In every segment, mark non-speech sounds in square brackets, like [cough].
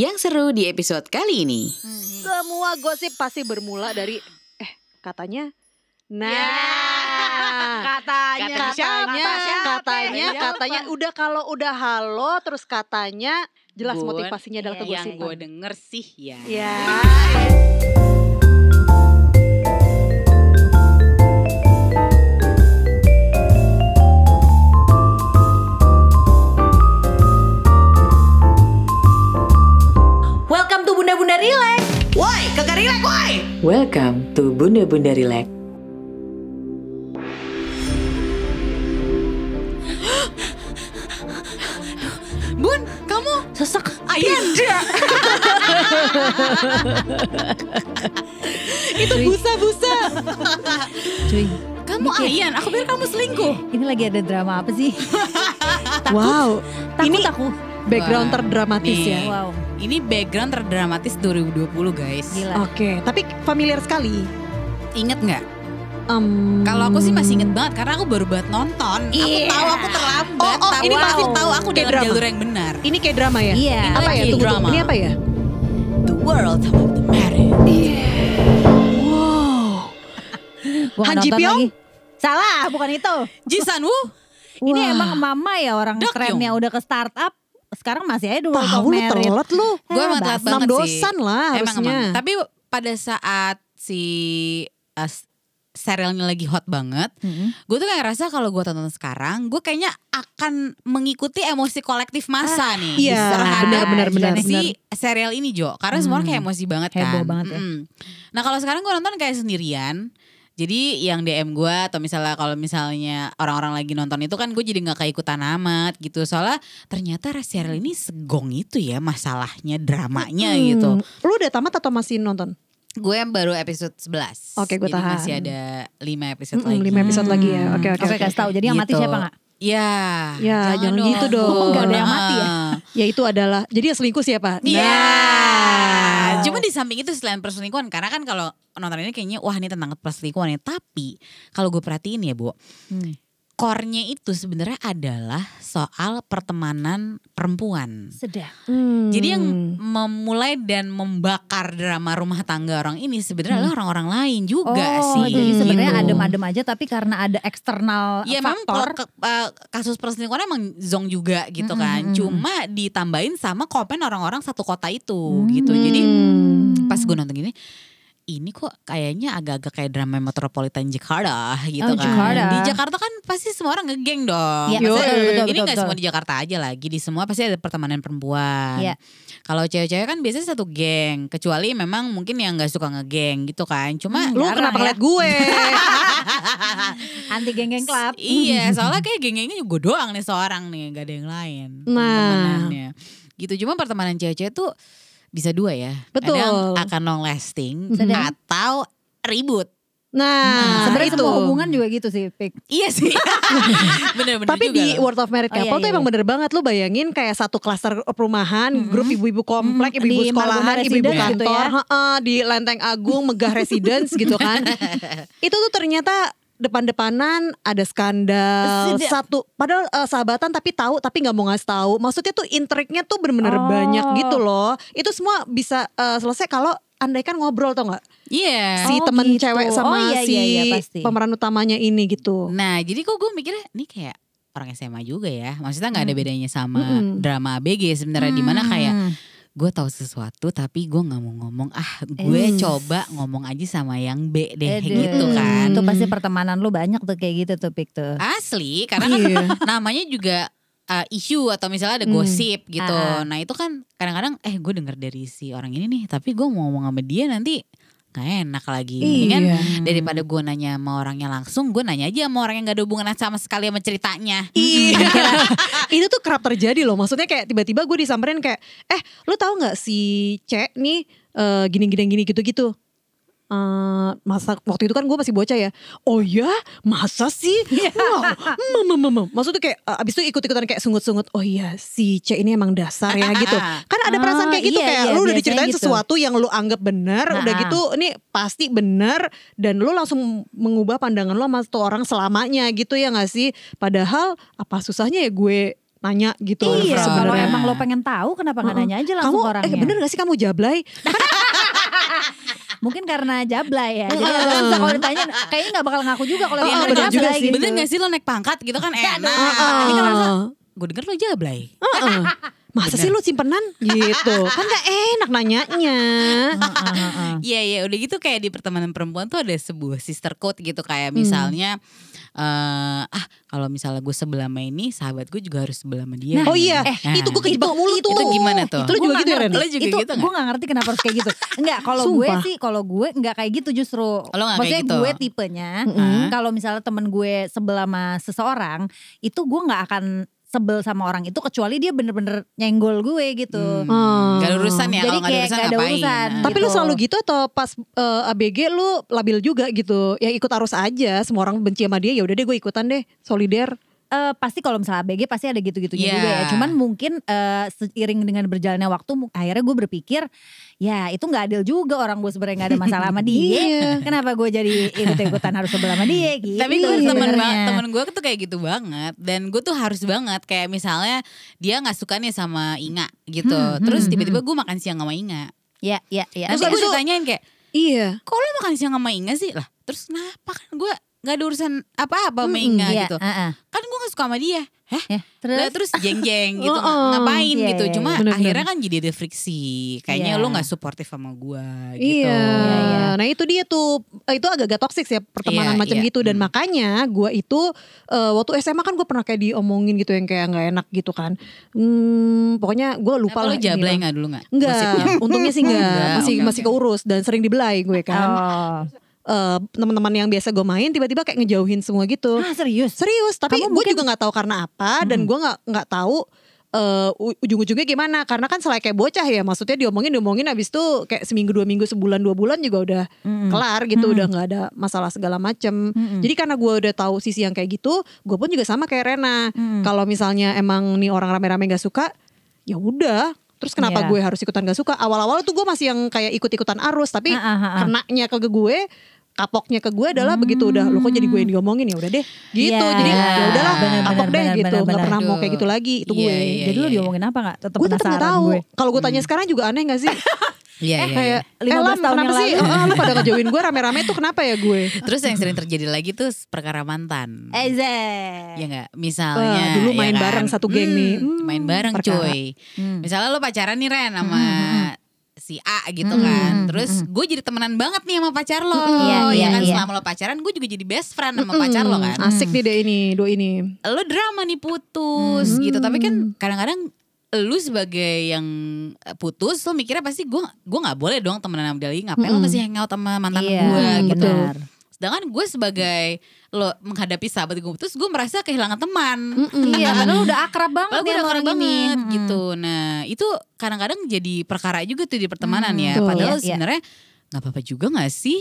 Yang seru di episode kali ini. Semua gosip pasti bermula dari eh katanya Nah, [laughs] katanya, katanya, katanya, Siapa? katanya, udah kalau udah halo, terus katanya jelas Bun, motivasinya adalah iya, Yang kegosipan. gue denger sih ya. Ya. Welcome Welcome to Bunda Bunda Relax. Bun, kamu Sesek. Ayan. [laughs] Itu busa-busa. Cuy, kamu Ayan, aku pikir kamu selingkuh. ini lagi ada drama apa sih? [laughs] wow, Takut Ini- aku. Background Wah, terdramatis nih. ya. Wow, Ini background terdramatis 2020 guys. gila. Oke, tapi familiar sekali. Ingat nggak? Em, Kalau aku sih masih inget banget karena aku baru banget nonton. Aku Iya. tahu aku terlambat. Oh, oh, tapi ini pasti wow. tahu aku dalam drama. jalur yang benar. Ini kayak drama ya? Iya. Ini Apa ya? Tunggu, drama. tunggu. Ini apa ya? The World of the Married. Wow. [laughs] Gua Han nggak Ji Pyong? Salah, bukan itu. Jisan Woo. Ini emang mama ya orang Dak kerennya udah ke startup. Sekarang masih aja dulu Tahu lu telat lu. Gue emang Eh, telat banget sih. dosan lah Emang harusnya. emang. Tapi pada saat si uh, s- serialnya lagi hot banget, Mm-mm. gue tuh kayak ngerasa kalau gue tonton sekarang, gue kayaknya akan mengikuti emosi kolektif masa nih. Iya, terhadap benar, benar, benar. si serial ini Jo, karena semua orang kayak emosi banget Heboh kan. banget ya. Mm-mm. Nah kalau sekarang gue nonton kayak sendirian. Jadi yang DM gue atau misalnya kalau misalnya orang-orang lagi nonton itu kan gue jadi nggak keikutan amat gitu soalnya ternyata serial ini segong itu ya masalahnya dramanya Hmm, gitu. Lu udah tamat atau masih nonton? Gue yang baru episode 11 Oke, gue Jadi tahan. masih ada 5 episode Mm-mm, lagi lima episode lagi ya. Oke, oke. Oke, kasih tahu. Jadi yang mati Gitu. siapa nggak? Ya Ya, jangan gitu dong. [laughs] Oh, nggak ada yang mati ya? Ya itu adalah jadi yang selingkuh siapa? Iya. Nah. Cuma di samping itu selain perselingkuhan karena kan kalau nonton ini kayaknya wah ini tentang perselingkuhan ya. Tapi kalau gue perhatiin ya Bu, Hmm. Core-nya itu sebenarnya adalah soal pertemanan perempuan. Sedap. Hmm. Jadi yang memulai dan membakar drama rumah tangga orang ini sebenarnya adalah orang-orang lain juga oh, sih. jadi sebenarnya gitu. adem-adem aja tapi karena ada eksternal Iya memang kalau faktor. ke- eh, kasus perselingkuhan emang zong juga gitu Mm, kan. mm, mm. Cuma ditambahin sama komen orang-orang satu kota itu Hmm. gitu. Jadi Hmm. pas gue nonton gini ini kok kayaknya agak-agak kayak drama metropolitan Jakarta gitu Oh, kan. Jakarta. Di Jakarta kan pasti semua orang ngegeng dong. Iya, Maksudnya betul, betul, ini betul, nggak betul. semua di Jakarta aja lagi, di semua pasti ada pertemanan perempuan. Iya. Kalau cewek-cewek kan biasanya satu geng, kecuali memang mungkin yang nggak suka ngegeng gitu kan. Cuma Hmm, Lu kenapa ya. ngeliat gue? [laughs] Anti geng-geng club. [laughs] iya, soalnya kayak geng-gengnya gue doang nih seorang nih, gak ada yang lain. Nah. Gitu cuma pertemanan cewek-cewek tuh bisa dua ya. Betul. Ada yang akan long lasting Sedang. atau ribut. Nah, Sebenarnya itu. semua hubungan juga gitu sih, Pik. Iya sih. [laughs] Bener-bener Tapi juga di loh. World of Married Oh, iya, Couple tuh iya, emang iya. bener banget lu bayangin kayak satu klaster perumahan, grup ibu-ibu komplek, Mm, ibu-ibu di sekolahan, ibu-ibu gitu kantor, ya. di Lenteng Agung, Megah Residence gitu kan. [laughs] Itu tuh ternyata depan-depanan ada skandal Sedap. satu padahal eh, sahabatan tapi tahu tapi nggak mau ngasih tahu maksudnya tuh intriknya tuh bener-bener Oh. banyak gitu loh itu semua bisa eh, selesai kalau andaikan ngobrol tau nggak Iya. si Oh, temen gitu. cewek sama Oh, iya, si iya, iya, pasti. pemeran utamanya ini gitu Nah jadi kok gue mikirnya ini kayak orang SMA juga ya. Maksudnya nggak ada bedanya sama Mm-mm. drama ABG sebenarnya. Di mana kayak Hmm. Gue tahu sesuatu tapi gue nggak mau ngomong. Ah gue Eh. coba ngomong aja sama yang B deh gitu kan. Itu pasti pertemanan lu banyak tuh kayak gitu tuh, Pik tuh. Asli karena kan Iya. namanya juga uh, isu atau misalnya ada Hmm. gosip gitu. Ah. Nah itu kan kadang-kadang eh gue denger dari si orang ini nih, tapi gue mau ngomong sama dia nanti gak enak lagi. Mendingan Iya. daripada gue nanya sama orangnya langsung, gue nanya aja sama orang yang gak ada hubungan sama sekali sama ceritanya. Iya. [laughs] [laughs] itu tuh kerap terjadi loh. Maksudnya kayak tiba-tiba gue disamperin kayak, eh lu tahu nggak si C nih eh, gini-gini gini gitu-gitu. Eh, masa waktu itu kan gue masih bocah ya. Oh ya, masa sih? Wow, mem, mem, mem, mem. Maksudnya kayak eh, abis itu ikut-ikutan kayak sungut-sungut. Oh iya, si C ini emang dasar ya gitu. Kan ada perasaan Oh, kayak gitu iya, kayak iya, lu udah diceritain gitu. sesuatu yang lu anggap benar, udah Ha-ha. gitu ini pasti benar dan lu langsung mengubah pandangan lu sama tuh orang selamanya gitu ya gak sih? Padahal apa susahnya ya gue nanya gitu. Iya, kalau sebenarnya. emang lo pengen tahu kenapa nggak Heeh. nanya aja langsung kamu orangnya. eh bener gak sih kamu jablay? [laughs] Mungkin karena jablay ya. Jadi kalau ditanya kayaknya nggak bakal ngaku juga kalau Heeh, dia bener juga sih. gitu. Bener gak sih lo naik pangkat gitu kan enak. Ini kan rasa, gue denger lo jablay. Heeh. [laughs] Masa Bener. sih lu simpenan gitu? Kan gak enak nanyanya. Iya iya udah gitu kayak di pertemanan perempuan tuh ada sebuah sister code gitu kayak misalnya eh ah kalau misalnya gue sebelah sama ini sahabat gue juga harus sebelah sama dia. Oh iya, Nah, itu gue kejebak mulu tuh. itu gimana tuh? Itu lu juga gitu ya Ren? Juga itu gitu gue gak ngerti kenapa harus kayak gitu. Enggak, kalau gue sih, kalau gue nggak kayak gitu justru. nggak kayak Maksudnya gitu? gue tipenya, Mm-mm. kalau misalnya temen gue sebelah sama seseorang, itu gue nggak akan sebel sama orang itu kecuali dia bener-bener nyenggol gue gitu. Hmm. Hmm. Gak ada urusan ya Jadi kalau gak ada kayak urusan nggak ada ngapain? urusan. Nah. Tapi lu gitu. selalu gitu atau pas eh, ABG lu labil juga gitu? Ya ikut arus aja. Semua orang benci sama dia, ya udah deh gue ikutan deh. Solider. Eh, pasti kalau misalnya ABG pasti ada gitu-gitunya Iya. juga ya. Cuman mungkin eh, seiring dengan berjalannya waktu, akhirnya gue berpikir, ya itu nggak adil juga orang gue sebenarnya nggak ada masalah sama [laughs] dia. Iya. Kenapa gue jadi ikut-ikutan harus sebelah sama dia [laughs] gitu. Tapi gue temen temen gue tuh kayak gitu banget dan gue tuh harus banget kayak misalnya dia nggak suka nih sama Inga gitu, Hmm, terus hmm, tiba-tiba gue makan siang sama Inga. Ya, ya, ya. Terus gue ditanyain kayak, Iya. kok lo makan siang sama Inga sih lah? Terus kenapa kan gue nggak ada urusan apa-apa sama Mm-mm, Inga Iya, gitu. heeh. Kan gue gak suka sama dia. Hah? Ya, terus, terus jeng-jeng gitu Oh, oh. ngapain Iya, gitu iya, cuma Bener-bener. akhirnya kan jadi ada friksi kayaknya Iya. lo nggak suportif sama gue gitu Iya. Iya, iya. Nah itu dia tuh eh, itu agak-agak toksik ya pertemanan Iya, macam iya. gitu dan Hmm. makanya gue itu eh, waktu SMA kan gue pernah kayak diomongin gitu yang kayak nggak enak gitu kan. Hmm, pokoknya gue lupa Apa lah. lo jablay nggak dulu nggak Enggak, untungnya sih enggak, Enggak, masih oke, masih oke. keurus dan sering dibelai gue kan. Oh. Eh, teman-teman yang biasa gue main tiba-tiba kayak ngejauhin semua gitu. Ah, serius? Serius, tapi gue mungkin- juga nggak tahu karena apa dan gue nggak nggak tahu eh, u- ujung-ujungnya gimana karena kan selain kayak bocah ya maksudnya diomongin diomongin abis itu kayak seminggu dua minggu sebulan dua bulan juga udah Mm-mm. kelar gitu Mm-mm. udah nggak ada masalah segala macem Mm-mm. jadi karena gue udah tahu sisi yang kayak gitu gue pun juga sama kayak Rena Mm. kalau misalnya emang nih orang rame-rame nggak suka ya udah terus kenapa Iya. gue harus ikutan gak suka awal-awal tuh gue masih yang kayak ikut-ikutan arus tapi ah. kenanya ke gue kapoknya ke gue adalah begitu udah lo kok jadi gue yang diomongin ya udah deh gitu Iya. jadi ya udahlah kapok deh bener, gitu nggak pernah mau kayak gitu lagi itu Iya, gue iya. Jadi lu diomongin apa gak? Tetap gue tetap nggak tahu kalau gue tanya sekarang juga aneh gak sih [laughs] Iya, iya, kayak iya. eh 15 Lam tahun kenapa yang sih lalu. oh, lu pada ngejauhin gue rame-rame tuh kenapa ya gue Terus yang sering terjadi lagi tuh perkara mantan. Eze. Ya nggak, misalnya Wah, dulu ya main kan? bareng satu geng nih. Hmm, main Hmm, bareng perkara. cuy. Hmm. Misalnya lo pacaran nih Ren sama si A gitu Hmm, kan. hmm, Terus hmm. gue jadi temenan banget nih sama pacar lo. Hmm, iya, ya iya, kan iya. selama lo pacaran gue juga jadi best friend sama pacar lo kan. asik nih deh ini do ini Lo drama nih putus Hmm. gitu. Tapi kan kadang-kadang lu sebagai yang putus lo mikirnya pasti gue gue nggak boleh dong temenan sama dia lagi ngapain lo Mm-mm. masih hangout sama mantan Iya, gue Hmm, gitu betul. sedangkan gue sebagai lo menghadapi sahabat gue putus gue merasa kehilangan teman Mm-mm. Iya, padahal udah akrab banget Padahal gue udah sama akrab banget Mm-mm. gitu. Nah itu kadang-kadang jadi perkara juga tuh di pertemanan Hmm, ya. betul. Padahal Iya, iya. sebenarnya nggak apa-apa juga gak sih?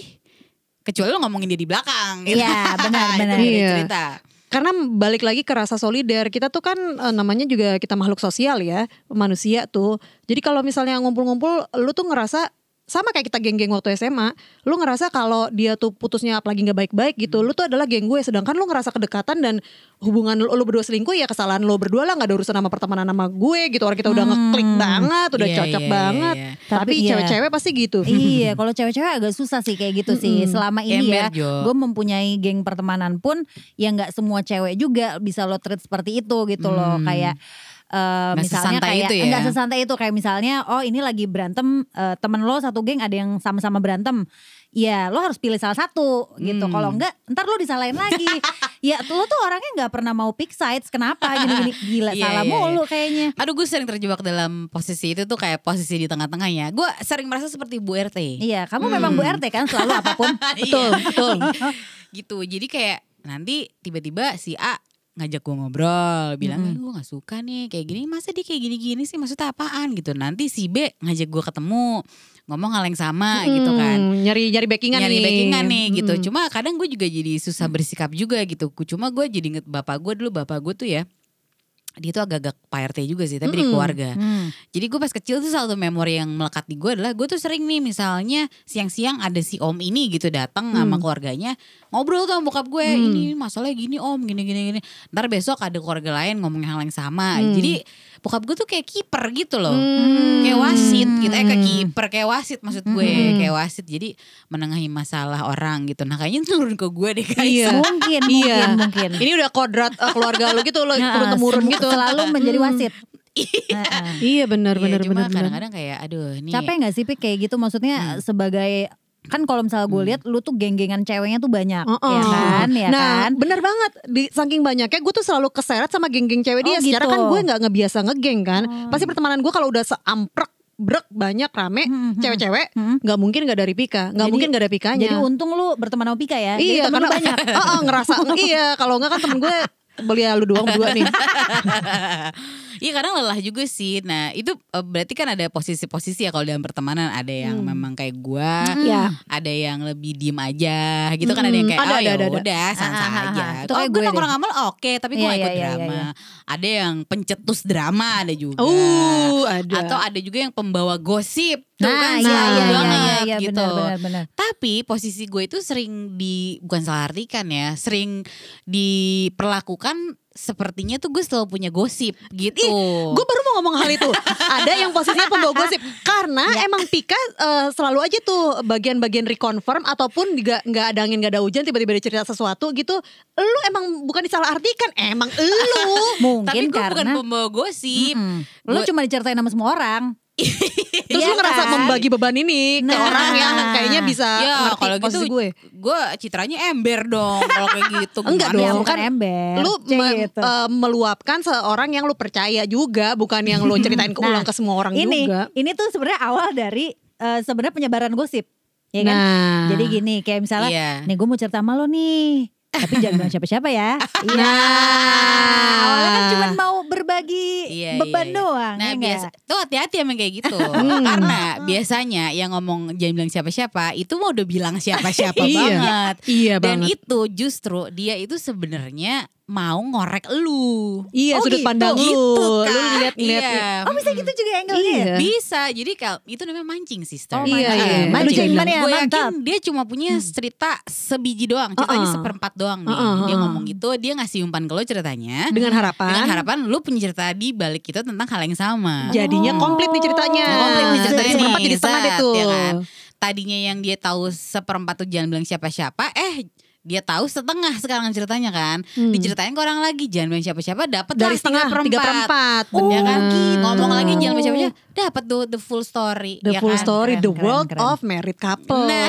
Kecuali lo ngomongin dia di belakang. gitu. Iya, benar, [laughs] benar. Iya. cerita. Karena balik lagi ke rasa solider kita tuh kan eh, namanya juga kita makhluk sosial ya manusia tuh. Jadi kalau misalnya ngumpul-ngumpul lu tuh ngerasa sama kayak kita geng-geng waktu SMA lu ngerasa kalau dia tuh putusnya apalagi nggak baik-baik gitu lu tuh adalah geng gue sedangkan lu ngerasa kedekatan dan hubungan lu, lu berdua selingkuh ya kesalahan lu berdua lah nggak ada urusan sama pertemanan sama gue gitu orang kita udah Hmm. ngeklik banget udah Iya, cocok iya, banget iya, iya. tapi, iya. cewek-cewek pasti gitu Iya, [laughs] kalau cewek-cewek agak susah sih kayak gitu sih. Selama ini ya, Ember, gue mempunyai geng pertemanan pun, ya nggak semua cewek juga bisa lo treat seperti itu gitu loh. Hmm. Kayak eh, Nggak misalnya kayak itu ya? nggak sesantai itu kayak misalnya, oh ini lagi berantem, eh, temen lo satu geng ada yang sama-sama berantem. Ya lo harus pilih salah satu gitu. Hmm. Kalau enggak, ntar lo disalahin lagi. [laughs] ya lo tuh orangnya nggak pernah mau pick sides. Kenapa gini-gini? [laughs] Gila Iya, salah iya, mulu kayaknya. Aduh gue sering terjebak dalam posisi itu tuh kayak posisi di tengah-tengahnya. Gue sering merasa seperti Bu RT. Iya, kamu memang Bu RT kan selalu [laughs] apa pun. betul Iya. betul gitu jadi kayak nanti tiba-tiba si A ngajak gue ngobrol bilang. "Eh, gue nggak suka nih kayak gini. Masa dia kayak gini-gini sih? Maksudnya apaan? Gitu. Nanti si B ngajak gue ketemu ngomong hal yang sama gitu kan. Hmm, nyari nyari backingan nyari nih. backingan nih gitu. Mm-mm. cuma kadang gue juga jadi susah bersikap juga gitu. Cuma gue jadi inget bapak gue dulu. Bapak gue tuh ya dia tuh agak-agak Pak RT juga sih, tapi di Mm-mm. keluarga. Hmm. Jadi gue pas kecil tuh satu memori yang melekat di gue adalah gue tuh sering nih misalnya siang-siang ada si om ini gitu datang sama Hmm. keluarganya ngobrol tuh sama bokap gue Hmm. ini masalahnya gini om gini gini gini. Ntar besok ada keluarga lain ngomong hal yang sama. Hmm. Jadi bokap gue tuh kayak kiper gitu loh. Hmm. Kayak wasit gitu, eh kayak kiper kayak wasit maksud gue Hmm. kayak wasit. Jadi menengahi masalah orang gitu. Nah kayaknya turun ke gue deh guys. Iya. Mungkin, mungkin, Iya. mungkin. Ini udah kodrat eh, keluarga lo gitu lo Nah, turun temurun gitu. Selalu menjadi wasit. Heeh. Iya benar Iya, benar cuma benar. benar. kadang-kadang kayak aduh ini Capek gak sih Pi kayak gitu maksudnya Hmm. sebagai kan kalau misalnya gue lihat lu tuh geng-gengan ceweknya tuh banyak Oh, ya oh. kan ya nah, kan bener banget. Di saking banyaknya gue tuh selalu keseret sama geng-geng cewek Oh, dia. Secara gitu. kan gue nggak ngebiasa ngegeng kan. Oh. Pasti pertemanan gue kalau udah seamprek brek banyak rame Hmm, hmm, cewek-cewek hmm. nggak mungkin nggak dari Pika nggak Jadi- mungkin nggak ada Pikanya Jadi untung lu berteman sama Pika ya. Jadi iya lu karena banyak. [laughs] Oh, oh, ngerasa iya kalau nggak kan temen gue beli lu doang berdua nih [laughs] Iya kadang lelah juga sih. Nah itu eh, berarti kan ada posisi-posisi ya kalau dalam pertemanan ada yang Hmm. memang kayak gua, ya ada yang lebih diem aja gitu kan ada yang Hmm, kayak ada, oh ada, ya udah santai Ah, ah, aja. Itu Oh gue gue nongkrong sama lo oke tapi gue Iya, gak ikut iya, iya, drama. iya. Ada yang pencetus drama ada juga. uh ada Atau ada juga yang pembawa gosip. Tuh Nah, kan iya, iya, iya, banget iya, iya, gitu. benar, benar, benar. Tapi posisi gue itu sering di bukan salah artikan ya, sering diperlakukan sepertinya tuh gue selalu punya gosip gitu. Gue baru mau ngomong hal itu. [laughs] Ada yang posisinya pembawa gosip karena Iya. emang Pika eh, selalu aja tuh bagian-bagian reconfirm ataupun nggak nggak ada angin nggak ada hujan tiba-tiba dia cerita sesuatu gitu. Lu emang bukan disalah artikan, emang [laughs] elu. Mungkin Tapi gue bukan karena pembawa gosip. Mm-mm. lu Gua- cuma diceritain sama semua orang. Terus Iya lu ngerasa kan? membagi beban ini ke Nah. orang yang kayaknya bisa Ya ngerti kalau gitu gue. gue citranya ember dong kalau kayak gitu. Enggak Ya, dong, bukan kan ember. Lu me- gitu. eh, meluapkan seorang yang lu percaya juga, bukan yang lu ceritain ke Nah, ulang ke semua orang ini juga. ini tuh sebenarnya awal dari eh, sebenarnya penyebaran gosip. Ya kan? Nah. Jadi gini kayak misalnya Iya. nih gue mau cerita sama lo nih. Tapi jangan bilang siapa-siapa ya. [laughs] Iya. Nah. Awalnya kan cuma mau berbagi Iya, beban iya, iya. doang. Nah ya biasa nggak? tuh hati-hati emang kayak gitu [laughs] Hmm. Karena biasanya yang ngomong jangan bilang siapa-siapa Itu mau udah bilang siapa-siapa [laughs] Iya. banget Iya Dan banget. itu justru dia itu sebenarnya mau ngorek lu Iya Oh, sudut gitu. pandang lu. Gitu Lu kan lihat-lihat. iya. Oh bisa gitu juga angle-nya. Iya. Bisa jadi kalau itu namanya mancing sister Oh, Iya, mancing. iya. Lu Mancing mana ya? Gue yakin dia cuma punya cerita sebiji doang Ceritanya Uh-uh. seperempat doang nih Uh-uh, Dia uh-uh. ngomong gitu Dia ngasih umpan ke lo ceritanya Dengan harapan. Dengan harapan lu punya cerita di balik itu tentang hal yang sama Jadinya Oh. komplit nih ceritanya. Komplit nih ceritanya Seperempat jadi setengah deh tuh. ya kan? tadinya yang dia tahu seperempat tuh jangan bilang siapa-siapa eh dia tahu setengah sekarang ceritanya kan Hmm. diceritain ke orang lagi jangan bilang siapa-siapa dapat Dari setengah, tiga perempat. ya bener. kan gitu. ngomong lagi jangan bilang siapa-siapa dapat tuh the full story The ya full kan? story, Keren, the keren, world keren. of married couple. Nah,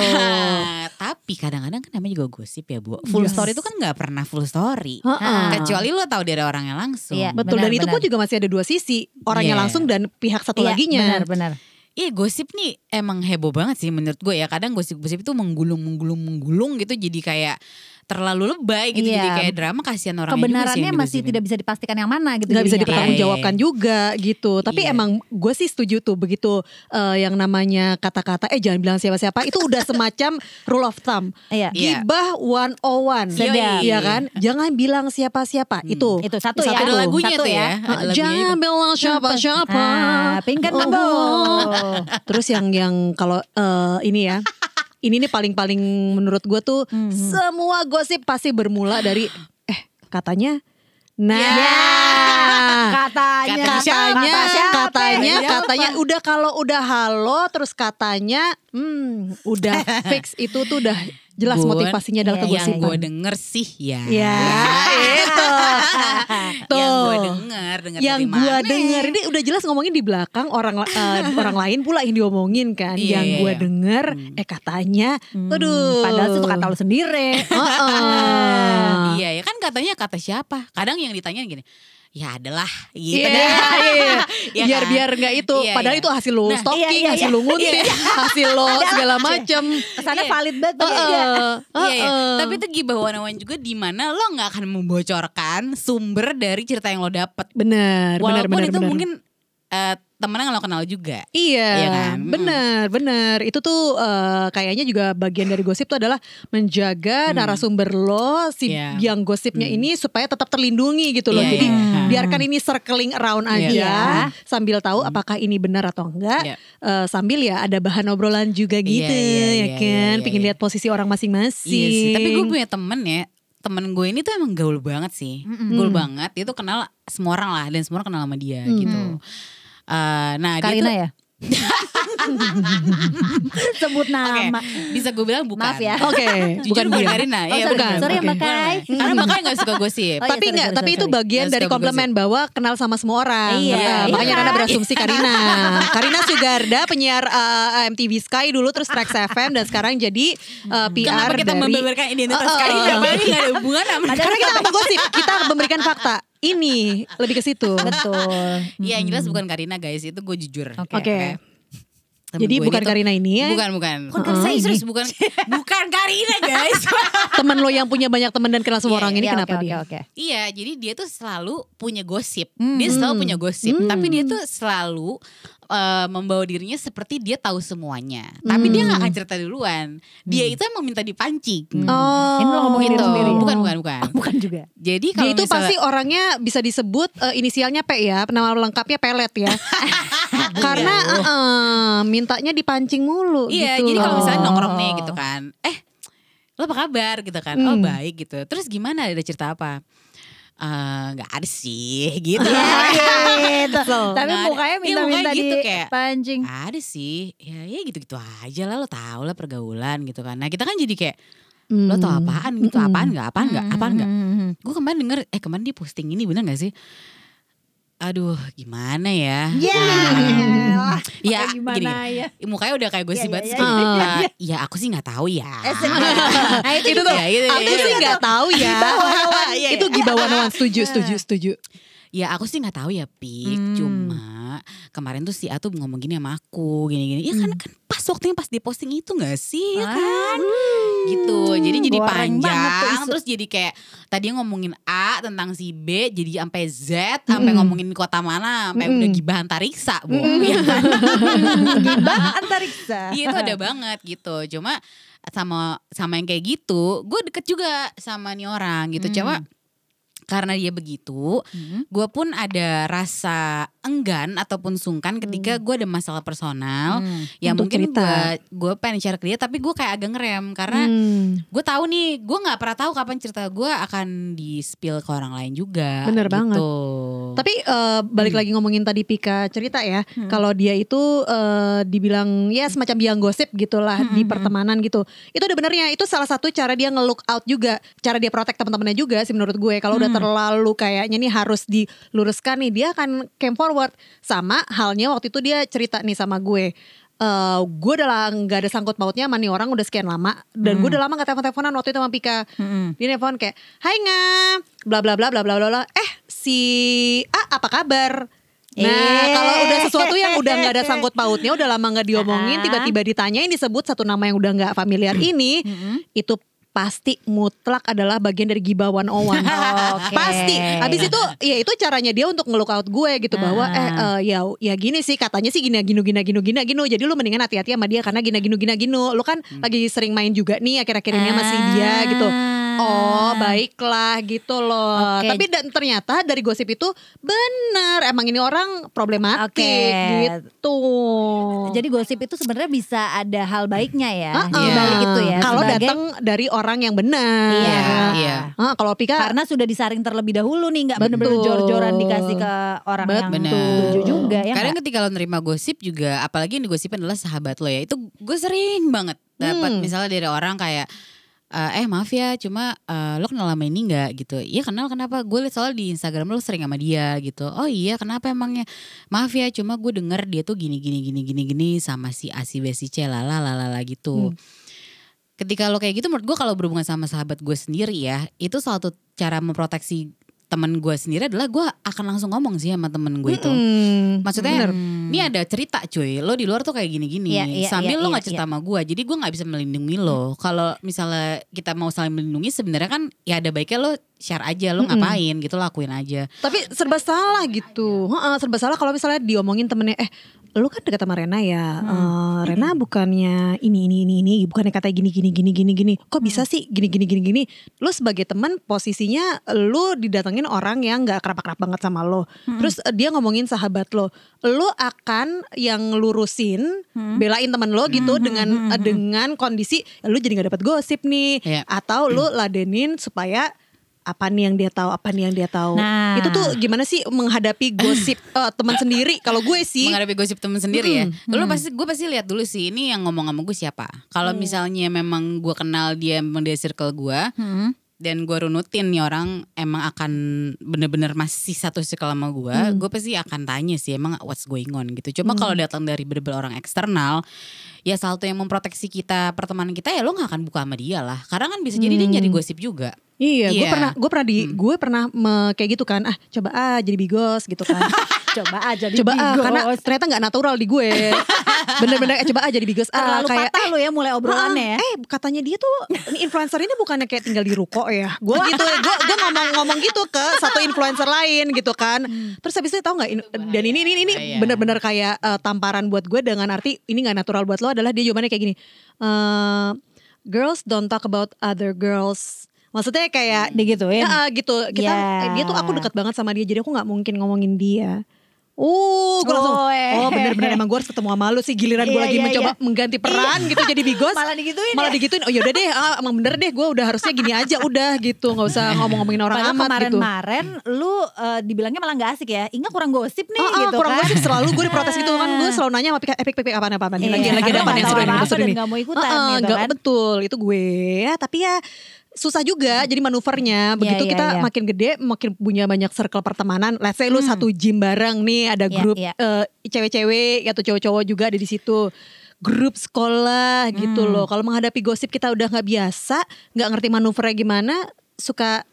tapi kadang-kadang kan namanya juga gosip ya bu. Full Yes. story itu kan nggak pernah full story. Heeh. Kecuali lo tahu dari orangnya langsung. Iya. Betul dan Benar, itu pun benar. juga masih ada dua sisi, orangnya Iya. langsung dan pihak satu Iya, laginya. Benar, benar. Iya gosip nih emang heboh banget sih menurut gue ya. Kadang gosip-gosip itu menggulung, menggulung, menggulung gitu jadi kayak terlalu lebay gitu. Iya. Jadi kayak drama kasihan sih Kebenarannya masih tidak bisa dipastikan yang mana gitu. nggak bisa kan. dipertanggungjawabkan Iya, juga gitu. Tapi Iya. emang gue sih setuju tuh begitu eh, yang namanya kata-kata eh jangan bilang siapa-siapa itu udah semacam rule of thumb. Iya. Iya. Gibah 101. Sedap. Iya kan? Jangan bilang siapa-siapa. Hmm. Itu. Itu satu ya. Ada lagunya Satu tuh ya. ya. Lagunya Jangan juga. bilang siapa-siapa. Ah, Pink and Oh. Terus yang yang kalau eh, ini ya. Ini nih paling-paling menurut gue tuh Mhm. semua gosip pasti bermula dari eh katanya Nah, Katanya. Katanya katanya, Kata siapa? katanya, Siapa? katanya, udah kalau udah halo, terus katanya, hmm, udah [laughs] fix itu tuh udah jelas Bun, motivasinya adalah iya, Yang kegosipan. gue denger sih ya. Ya, itu. [laughs] Tuh. Yang gue denger, denger yang gua mana? denger ini udah jelas ngomongin di belakang orang eh, [laughs] orang lain pula yang diomongin kan. Iya, yang iya, gua iya. denger, Hmm. eh katanya, Hmm, aduh. Padahal itu kata lu sendiri. [laughs] Heeh. Iya ya kan katanya kata siapa? Kadang yang ditanya gini, ya adalah gitu Iya, deh. iya, iya. [laughs] Ya biar kan? biar nggak itu. Iya, Padahal iya. itu hasil lo Nah, stalking, iya, iya, hasil iya. lo nguntit, [laughs] hasil lo segala macam. Kesannya Iya. valid banget. Iya. Iya, iya. heeh. Tapi itu gibah one juga di mana lo nggak akan membocorkan sumber dari cerita yang lo dapet. benar, benar, Walaupun benar, itu benar. mungkin eh, temennya lo kenal juga. Iya, Iya kan? Mm. bener, bener. Itu tuh eh, kayaknya juga bagian dari gosip tuh adalah menjaga narasumber lo, si Hmm. Iya. yang gosipnya ini supaya tetap terlindungi gitu loh. Iya, Jadi iya. biarkan ini circling around aja, Iya. sambil tahu apakah ini benar atau enggak. Iya. Eh, sambil ya ada bahan obrolan juga gitu, Iya, iya, ya iya, kan. iya, Pengen iya. lihat posisi orang masing-masing. Iya sih, tapi gue punya temen ya temen gue ini tuh emang gaul banget sih gaul banget dia tuh kenal semua orang lah dan semua orang kenal sama dia gitu Eh, nah dia Karina tuh- ya? [laughs] Sebut nama. bisa gue bilang bukan. Maaf ya. Oke, Jujur bukan bukan dia. Karina. Oh, Iya, sorry, bukan. sorry ya, Oke. Mbak Kai. Karena makanya gak suka gosip. Oh, iya, tapi sorry, enggak, sorry, tapi itu bagian Nggak dari suka komplemen bahwa kenal sama semua orang. Iya, Nah, iya makanya kan? Nana berasumsi Karina. [laughs] Karina Sugarda penyiar uh, MTV Sky dulu terus Trax FM dan sekarang jadi uh, PR Kenapa kita dari membeberkan identitas Uh-uh. Karina? Padahal ini gak ada hubungan sama Karena kita gosip, kita memberikan fakta. Ini lebih ke situ. Betul. Iya yang jelas bukan Karina guys, itu gue jujur. Oke. Oke. Temen Jadi bukan ini tuh- Karina ini ya? Bukan, bukan. Bukan Karina Saya ini. serius bukan [laughs] bukan Karina guys. [laughs] Temen lo yang punya banyak teman dan kenal semua Iya, orang ini Iya, kenapa oke, dia? Oke, oke. Iya, jadi dia tuh selalu punya gosip. Hmm. Dia selalu punya gosip, tapi dia tuh selalu eh, membawa dirinya seperti dia tahu semuanya. Tapi dia nggak akan cerita duluan. Dia itu emang minta dipancing. Oh, Ini lo ngomongin Gitu. diri sendiri. Bukan, bukan, bukan. Bukan juga. Jadi Dia kalau itu misalnya- pasti orangnya bisa disebut eh, inisialnya P ya, nama lengkapnya pelet ya. [laughs] Karena eh, eh, mintanya dipancing mulu Iya, gitu. jadi kalau misalnya nongkrong nih gitu kan, eh lo apa kabar gitu kan? Oh Hmm. baik gitu. Terus gimana? Ada cerita apa? Eh, Nggak ada sih [laughs] gitu. gitu. So, [laughs] Tapi nggak ada. mukanya Iya, minta-minta di gitu kayak, pancing. ada sih, ya ya gitu-gitu aja lah lo tau lah pergaulan gitu kan. Nah kita kan jadi kayak Hmm. lo tau apaan gitu, apaan nggak, apaan nggak, apaan nggak. Hmm. Gue kemarin denger, eh kemarin dia posting ini bener gak sih? Aduh gimana ya? Ya. Ya Pakai gimana gini, ya? mukanya udah kayak Iya, gosip banget iya, sih. iya, Eh, Ya aku sih nggak tahu ya. [laughs] Nah itu, itu tuh, Ya, itu, aku iya, sih iya. nggak tahu ya. Iya, [laughs] itu gibawanawan [laughs] setuju, setuju, setuju. Ya aku sih nggak tahu ya Pik, Hmm. cuma kemarin tuh si A tuh ngomong gini sama aku, gini-gini. Ya kan kan pas waktunya pas dia posting itu nggak sih, ya kan? Gitu. Jadi jadi goreng panjang, terus jadi kayak tadi ngomongin A tentang si B, jadi sampai Z, sampai ngomongin kota mana, sampai udah gibah antariksa, bu. Ya kan? [laughs] Gibah antariksa. Iya itu ada banget gitu. Cuma sama sama yang kayak gitu, gue deket juga sama nih orang gitu. Hmm. Cuma karena dia begitu, Hmm. gue pun ada rasa enggan ataupun sungkan ketika gue ada masalah personal. Hmm. Ya Untuk mungkin gue gue pengen share ke dia, tapi gue kayak agak ngerem karena Hmm. gue tahu nih, gue nggak pernah tahu kapan cerita gue akan di spill ke orang lain juga. Bener gitu. banget. Tapi eh, balik lagi ngomongin tadi Pika cerita ya, kalau dia itu eh, dibilang ya semacam biang gosip gitulah di pertemanan gitu. Itu ada benernya. Itu salah satu cara dia nge-look out juga, cara dia protect teman-temannya juga sih menurut gue. Kalau udah terlalu kayaknya nih harus diluruskan nih, dia akan came forward. Sama halnya waktu itu dia cerita nih sama gue. Eh, gue udah lah nggak ada sangkut pautnya sama nih orang udah sekian lama. Dan gue udah lama gak telepon teleponan waktu itu sama Pika. Hmm. dia nelfon kayak Hai nga. Bla bla bla bla bla bla eh si A apa kabar? Nah Eh. kalau udah sesuatu yang udah nggak ada sangkut pautnya udah lama nggak diomongin tiba-tiba ditanyain disebut satu nama yang udah nggak familiar ini itu pasti mutlak adalah bagian dari Giba 101 [laughs] Oke. pasti. Habis itu ya itu caranya dia untuk ngelook out gue gitu bahwa Ah. eh eh, ya ya gini sih katanya sih gini gini gini gini gini gini jadi lu mendingan hati-hati sama dia karena gini gini gini gini lu kan lagi sering main juga nih akhir-akhir ini masih dia gitu Oh baiklah gitu loh Oke. Tapi dan ternyata dari gosip itu bener Emang ini orang problematik Oke. gitu Jadi gosip itu sebenarnya bisa ada hal baiknya ya Ah, di ah. balik itu ya. Kalau sebagai- datang dari orang yang benar Iya. Iya. Ah, Kalau Pika karena sudah disaring terlebih dahulu nih, nggak Betul. benar-benar jor-joran dikasih ke orang yang Bener. setuju juga ya. Kadang ketika lo nerima gosip juga, apalagi yang digosipin adalah sahabat lo ya, itu gue sering banget dapat Hmm. misalnya dari orang kayak eh maaf ya, cuma eh, lo kenal sama ini nggak gitu? Iya kenal kenapa? Gue liat soalnya di Instagram lo sering sama dia gitu. Oh iya kenapa emangnya? Maaf ya, cuma gue denger dia tuh gini gini gini gini gini sama si A si B si C lala lala gitu. Hmm. Ketika lo kayak gitu, menurut gue kalau berhubungan sama sahabat gue sendiri ya, itu salah satu cara memproteksi temen gue sendiri adalah gue akan langsung ngomong sih sama temen gue itu. Mm-mm. Maksudnya Bener. ini ada cerita cuy, lo di luar tuh kayak gini-gini. Iya, iya, Sambil iya, lo iya, gak cerita sama gue, jadi gue nggak bisa melindungi lo. Kalau misalnya kita mau saling melindungi sebenarnya kan ya ada baiknya lo share aja lo ngapain gitu lakuin aja. Tapi serba salah gitu. Heeh, serba salah kalau misalnya diomongin temennya, eh lu kan dekat sama Rena ya. Eh, Rena bukannya ini ini ini ini, bukannya kata gini gini gini gini gini. Kok bisa sih gini gini gini gini? Lu sebagai teman posisinya lu didatengin orang yang nggak kerap-kerap banget sama lo. Terus eh, dia ngomongin sahabat lo. Lu akan yang lurusin, belain temen lo gitu dengan eh, dengan kondisi lu jadi nggak dapat gosip nih Iya. atau lu ladenin supaya apa nih yang dia tahu apa nih yang dia tahu Nah. itu tuh gimana sih menghadapi gosip [coughs] eh, teman sendiri kalau gue sih menghadapi gosip temen sendiri ya. Lu pasti gue pasti lihat dulu sih ini yang ngomong sama gue siapa. Kalau misalnya memang gue kenal dia memang dia circle gue Hmm. dan gue runutin nih orang emang akan bener-bener masih satu circle sama gue, gue pasti akan tanya sih emang what's going on gitu. Cuma kalau datang dari bener-bener orang eksternal, ya salah satu yang memproteksi kita pertemanan kita ya lo nggak akan buka sama dia lah. Karena kan bisa jadi dia nyari gosip juga. iya gue Iya. pernah gue pernah di gue pernah me- kayak gitu kan ah coba ah jadi bigos gitu kan [laughs] Coba aja di coba ah bigos. karena ternyata nggak natural di gue bener-bener eh, coba ah jadi bigos ah Terlalu kayak patah lu ya mulai obrolannya ya. Ah, eh katanya dia tuh ini influencer ini bukannya kayak tinggal di ruko ya gue [laughs] gitu gue gue ngomong ngomong gitu ke satu influencer lain gitu kan terus habis itu tau nggak dan ini ini ini bener-bener kayak eh, tamparan buat gue dengan arti ini nggak natural buat lo adalah dia jawabannya kayak gini eh, girls don't talk about other girls. Maksudnya kayak Digituin. Ya, gitu. Kita eh, dia tuh aku dekat banget sama dia jadi aku nggak mungkin ngomongin dia Uh, gue langsung, Oh, eh. oh bener-bener emang gue harus ketemu sama lu sih. Giliran gue Iya, lagi iya, mencoba iya. mengganti peran gitu jadi bigos. [laughs] Malah digituin Malah ya? digituin, oh yaudah deh ah, emang bener deh gue udah harusnya gini aja Udah gitu, gak usah [laughs] ngomong-ngomongin orang Padahal amat gitu. kemarin-kemarin lu eh, dibilangnya malah gak asik ya. Ingat kurang gosip nih ah, gitu kurang kan. gosip. Selalu gue diprotes gitu kan. Gue [laughs] selalu nanya sama Pika, eh Pik, Pik, Pik, apaan apaan? Iya, lagi lagi karena ada apa yang seru ini. nggak mau ikutan gitu kan. betul. Itu gue. Ya tapi ya susah juga jadi manuvernya begitu iya, kita iya. makin gede makin punya banyak circle pertemanan let's say lu satu gym bareng nih ada Iya, grup iya. eh, cewek-cewek atau cowok-cowok juga ada di situ grup sekolah gitu Hmm. loh kalau menghadapi gosip kita udah nggak biasa nggak ngerti manuvernya gimana suka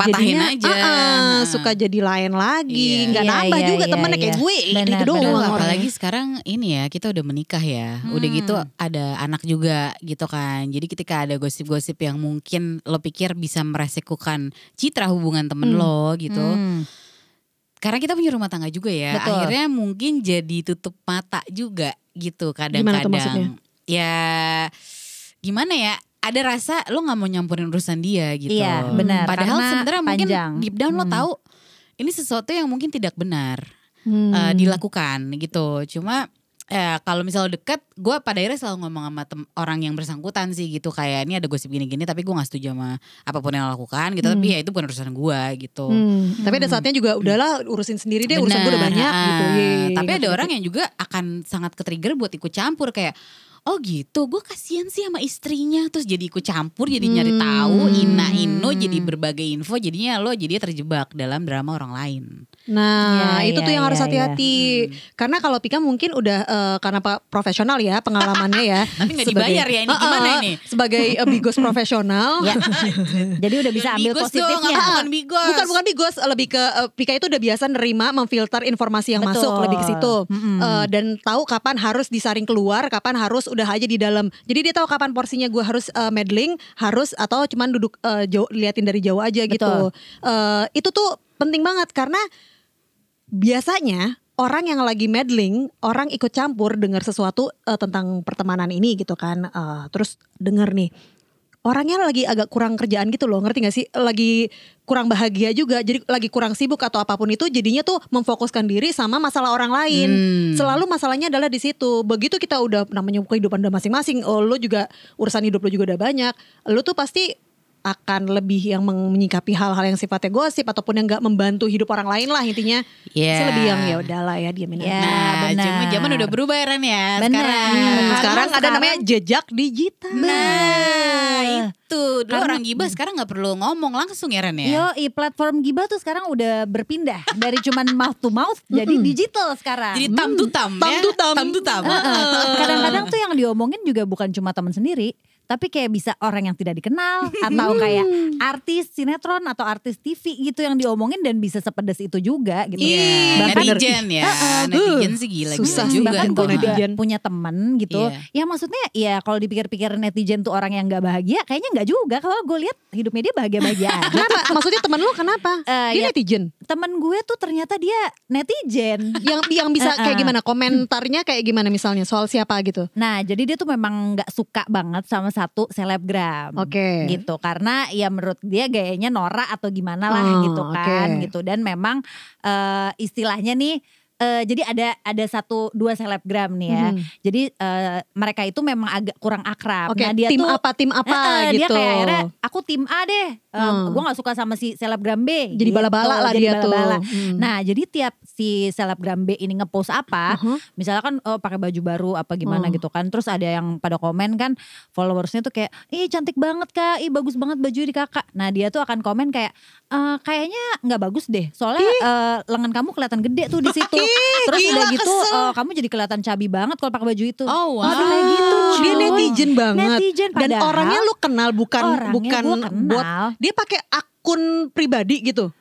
Patahin jadinya, aja. ah, Nah. suka jadi lain lagi Iya. nggak Iya, nambah iya, juga iya, temennya iya. kayak gue Benar, gitu doang benar. apalagi sekarang ini ya kita udah menikah ya. Udah gitu ada anak juga gitu kan. Jadi ketika ada gosip-gosip yang mungkin lo pikir bisa meresekukan citra hubungan temen lo gitu. Hmm. Karena kita punya rumah tangga juga ya. Betul. Akhirnya mungkin jadi tutup mata juga gitu kadang-kadang. Ya gimana ya? Ada rasa lo nggak mau nyampurin urusan dia gitu. Iya, benar. Padahal Karena sebenarnya mungkin deep down lo Hmm. tahu ini sesuatu yang mungkin tidak benar Hmm. eh, dilakukan gitu. Cuma eh, kalau misalnya deket, gue pada akhirnya selalu ngomong sama tem- orang yang bersangkutan sih gitu. Kayak ini ada gosip gini-gini, tapi gue gak setuju sama apa pun yang lo lakukan gitu. Tapi ya itu bukan urusan gue gitu. Hmm, Tapi ada saatnya juga udahlah urusin sendiri deh urusan gue udah banyak gitu. Ye, Tapi ngerti, ada ngerti. orang yang juga akan sangat ke-trigger buat ikut campur kayak Oh gitu, gue kasihan sih sama istrinya Terus jadi ikut campur, jadi nyari Hmm. tahu Ina Ino jadi berbagai info Jadinya lo jadi terjebak dalam drama orang lain Nah, Iya, itu tuh iya, yang harus iya, hati-hati. Karena kalau Pika mungkin udah eh, karena pak profesional ya pengalamannya ya. [laughs] Nanti nggak Sebagai- dibayar ya, ini Ah, gimana ah, ini? Sebagai eh, bigos [laughs] profesional. Ya. Jadi udah bisa ambil Bigos dong, positifnya. apa bukan bigos Bukan bukan bigos, lebih ke eh, Pika itu udah biasa nerima memfilter informasi yang Betul. masuk lebih ke situ. Mm-mm. Eh, dan tahu kapan harus disaring keluar, kapan harus udah aja di dalam. Jadi dia tahu kapan porsinya gue harus eh, meddling, harus atau cuman duduk eh, jauh liatin dari jauh aja gitu. Eh, itu tuh penting banget karena biasanya orang yang lagi meddling, orang ikut campur dengar sesuatu eh, tentang pertemanan ini gitu kan. Eh, terus denger nih orangnya lagi agak kurang kerjaan gitu loh, ngerti gak sih? Lagi kurang bahagia juga, jadi lagi kurang sibuk atau apa pun itu, jadinya tuh memfokuskan diri sama masalah orang lain. Hmm. Selalu masalahnya adalah di situ. Begitu kita udah namanya kehidupan udah masing-masing, oh lo juga urusan hidup lo juga udah banyak, lo tuh pasti akan lebih yang menyikapi hal-hal yang sifatnya gosip ataupun yang nggak membantu hidup orang lain lah intinya. Iya. Sih lebih yang ya udahlah ya diamin aja. Nah, benar. cuma zaman udah berubah ya Ran ya Benar. sekarang. Hmm, sekarang ada sekarang- namanya jejak digital. Nah, itu. Dulu Karena- orang gibah sekarang nggak perlu ngomong langsung ya Ran ya. Yo, i platform Gibah tuh sekarang udah berpindah dari cuman mouth to mouth jadi digital sekarang. Jadi tam to tam Tam ya. to tam. Tam to tam. Kadang-kadang tuh yang diomongin juga bukan cuma teman sendiri, tapi kayak bisa orang yang tidak dikenal [laughs] atau kayak artis sinetron atau artis TV gitu yang diomongin dan bisa sepedes itu juga gitu. Iya, Bahkan- netizen ya. netizen sih gila susah gila juga. bahkan gue juga netizen. punya temen gitu. Iya. Ya maksudnya ya kalau dipikir-pikir netizen tuh orang yang nggak bahagia, kayaknya nggak juga. Kalau gue lihat hidupnya dia bahagia-bahagia [laughs] aja. Kenapa? Maksudnya teman lu kenapa? Eh, Dia ya, netizen. temen gue tuh ternyata dia netizen. [laughs] Yang yang bisa kayak gimana? Komentarnya kayak gimana misalnya soal siapa gitu? Nah jadi dia tuh memang nggak suka banget sama satu selebgram. Oke. gitu karena ya menurut dia gayanya Nora atau gimana lah Oh, gitu kan oke. gitu dan memang eh, istilahnya nih eh, jadi ada ada satu dua selebgram nih ya Mhm. jadi eh, mereka itu memang agak kurang akrab Oke, nah dia tim tuh apa tim apa eh, gitu. Dia kayak akhirnya aku tim A deh. Hmm. Gue gak suka sama si selebgram B. Jadi gitu. bala-bala lah Jadi dia tuh. bala-bala. Hmm. Nah jadi tiap si selebgram B ini ngepost apa, Uh-huh. misalnya kan oh, pakai baju baru apa gimana Oh. gitu kan, terus ada yang pada komen kan followersnya tuh kayak, ih cantik banget kak, ih bagus banget baju di kakak. Nah dia tuh akan komen kayak, "Eh, kayaknya nggak bagus deh, soalnya eh, lengan kamu kelihatan gede tuh di [laughs] situ. [laughs] terus gila, udah gitu eh, kamu jadi kelihatan cabi banget kalau pakai baju itu. Oh wow. Aduh, kayak gitu, Dia netizen banget. Netizen, Dan orangnya lu kenal bukan orangnya bukan gua kenal. buat dia pakai akun pribadi gitu.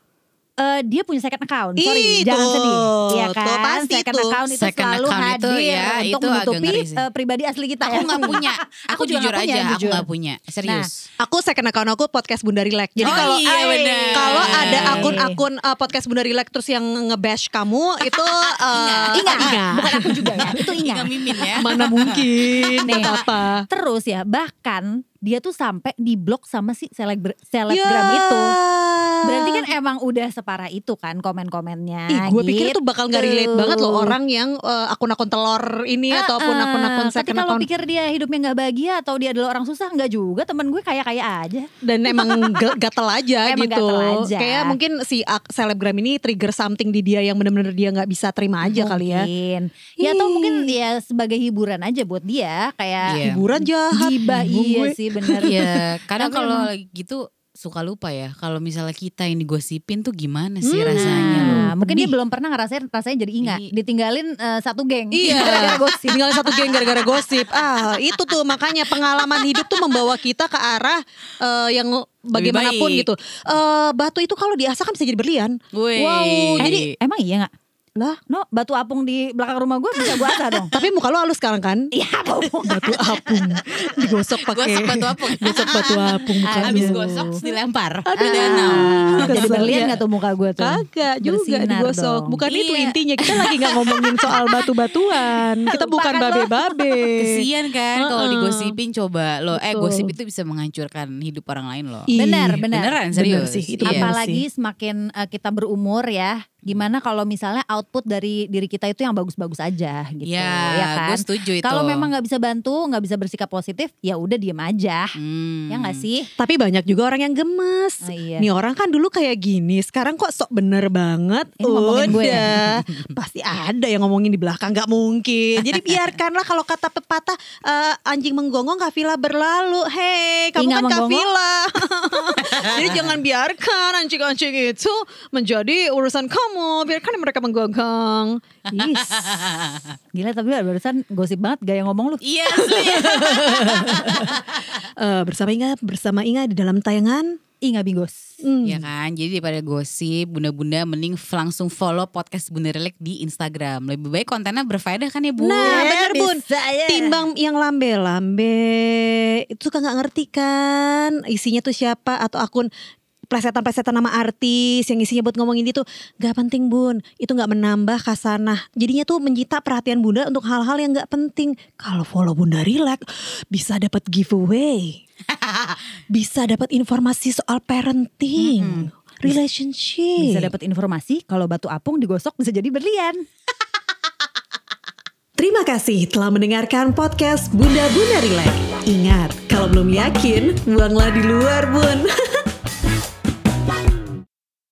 Eh, dia punya second account. Sorry, Ih, jangan tuh, sedih. Iya tuh, kan? pasti second tuh. account itu Second selalu account itu hadir ya, untuk itu menutupi eh, pribadi asli kita Aku ya. nggak punya. [laughs] Aku, juga jujur nggak punya, aja, aku nggak punya. Serius. Aku second account aku podcast Bunda Rilek. Jadi Oh kalau iya, bener. kalau ada Iya. akun-akun uh, podcast Bunda Rilek terus yang ngebash kamu [laughs] itu uh, Ingat, Inga. bukan aku juga ya. Itu Inga ingat. Mimin ya. Mana mungkin [laughs] Nih. apa? Terus ya, bahkan dia tuh sampai diblok sama si selebgram, selebgram Ya. itu. Berarti kan emang udah separah itu kan komen-komennya. Ih, gue pikir tuh bakal gak relate gitu. banget loh orang yang uh, akun-akun telur ini Ah, ataupun ah. akun-akun Tapi second kalau account. pikir dia hidupnya nggak bahagia atau dia adalah orang susah nggak juga temen gue kayak kaya aja. dan emang [laughs] gatel aja Emang gitu. gatel aja. Kayak mungkin si selebgram ini trigger something di dia yang bener-bener dia nggak bisa terima aja kali ya. Mungkin. Ya atau mungkin ya sebagai hiburan aja buat dia kayak Iya. Hiburan jahat. gibah iya gue. Sih bener. Iya, kadang Tapi kalau gitu suka lupa ya. Kalau misalnya kita yang digosipin tuh gimana sih Hmm. rasanya loh. Nah, mungkin dia belum pernah ngerasain rasanya jadi ingat. Iya. Ditinggalin eh, satu geng. Iya, [laughs] Gara-gara gosip. tinggal satu geng gara-gara gosip. Ah, itu tuh makanya pengalaman hidup tuh membawa kita ke arah eh, yang bagaimanapun gitu. Eh, batu itu kalau diasah kan bisa jadi berlian. Wow, Jadi emang iya gak? Lah, No, batu apung di belakang rumah gue bisa gue asah dong. [laughs] tapi muka lu halus sekarang kan? Iya, bau. Batu apung digosok pakai Gosok batu apung. Gosok batu apung muka Habis gosok dilempar Aduh. ke danau. Jadi berlian ya. gak tuh muka gue tuh? Kagak juga Bersinar digosok. dong. Bukan itu Iya. intinya. Kita lagi nggak ngomongin soal batu-batuan. [laughs] Kita bukan lo. babe-babe. Kesian kan kalau digosipin coba lo. Eh gosip itu bisa menghancurkan hidup orang lain loh. Ih, Benar, benar. Beneran Bener serius. sih, itu Iya. Apalagi semakin eh, kita berumur ya, gimana kalau misalnya output dari diri kita itu yang bagus-bagus aja gitu, Iya, ya kan? gue setuju itu. Kalau memang nggak bisa bantu, nggak bisa bersikap positif, ya udah diem aja, Hmm. ya nggak sih? Tapi banyak juga orang yang gemes. Oh, iya. Nih orang kan dulu kayak gini, sekarang kok sok bener banget. Ini ngomongin gue ya? Udah, [laughs] pasti ada yang ngomongin di belakang, nggak mungkin. Jadi biarkanlah kalau kata pepatah eh, anjing menggonggong kafilah berlalu. Hei, kamu Inga kan menggonggong? kafilah. [laughs] Jadi jangan biarkan anjing-anjing itu menjadi urusan kamu. Biarkan mereka menggonggong. Yes. [laughs] Gila tapi barusan gosip banget gaya ngomong lu. Iya asli. [laughs] Eh, bersama Inga, bersama Inga di dalam tayangan. Ih nggak bingos. Hmm. Ya kan, jadi daripada gosip, bunda-bunda mending langsung follow podcast Bunda Relek di Instagram. Lebih baik kontennya berfaedah kan ya Bu? Nah bener bun bisa ya. Timbang yang lambe-lambe Itu suka gak ngerti kan Isinya tuh siapa Atau akun plesetan-plesetan nama artis Yang isinya buat ngomongin itu Gak penting bun. Itu gak menambah kasanah Jadinya tuh menyita perhatian bunda Untuk hal-hal yang gak penting. Kalau follow bunda relax. Bisa dapat giveaway. [laughs] Bisa dapat informasi soal parenting Relationship. Bisa dapat informasi kalau batu apung digosok bisa jadi berlian. [laughs] Terima kasih telah mendengarkan podcast Bunda Bunda Relax. Ingat, kalau belum yakin, buanglah di luar, Bun. [laughs]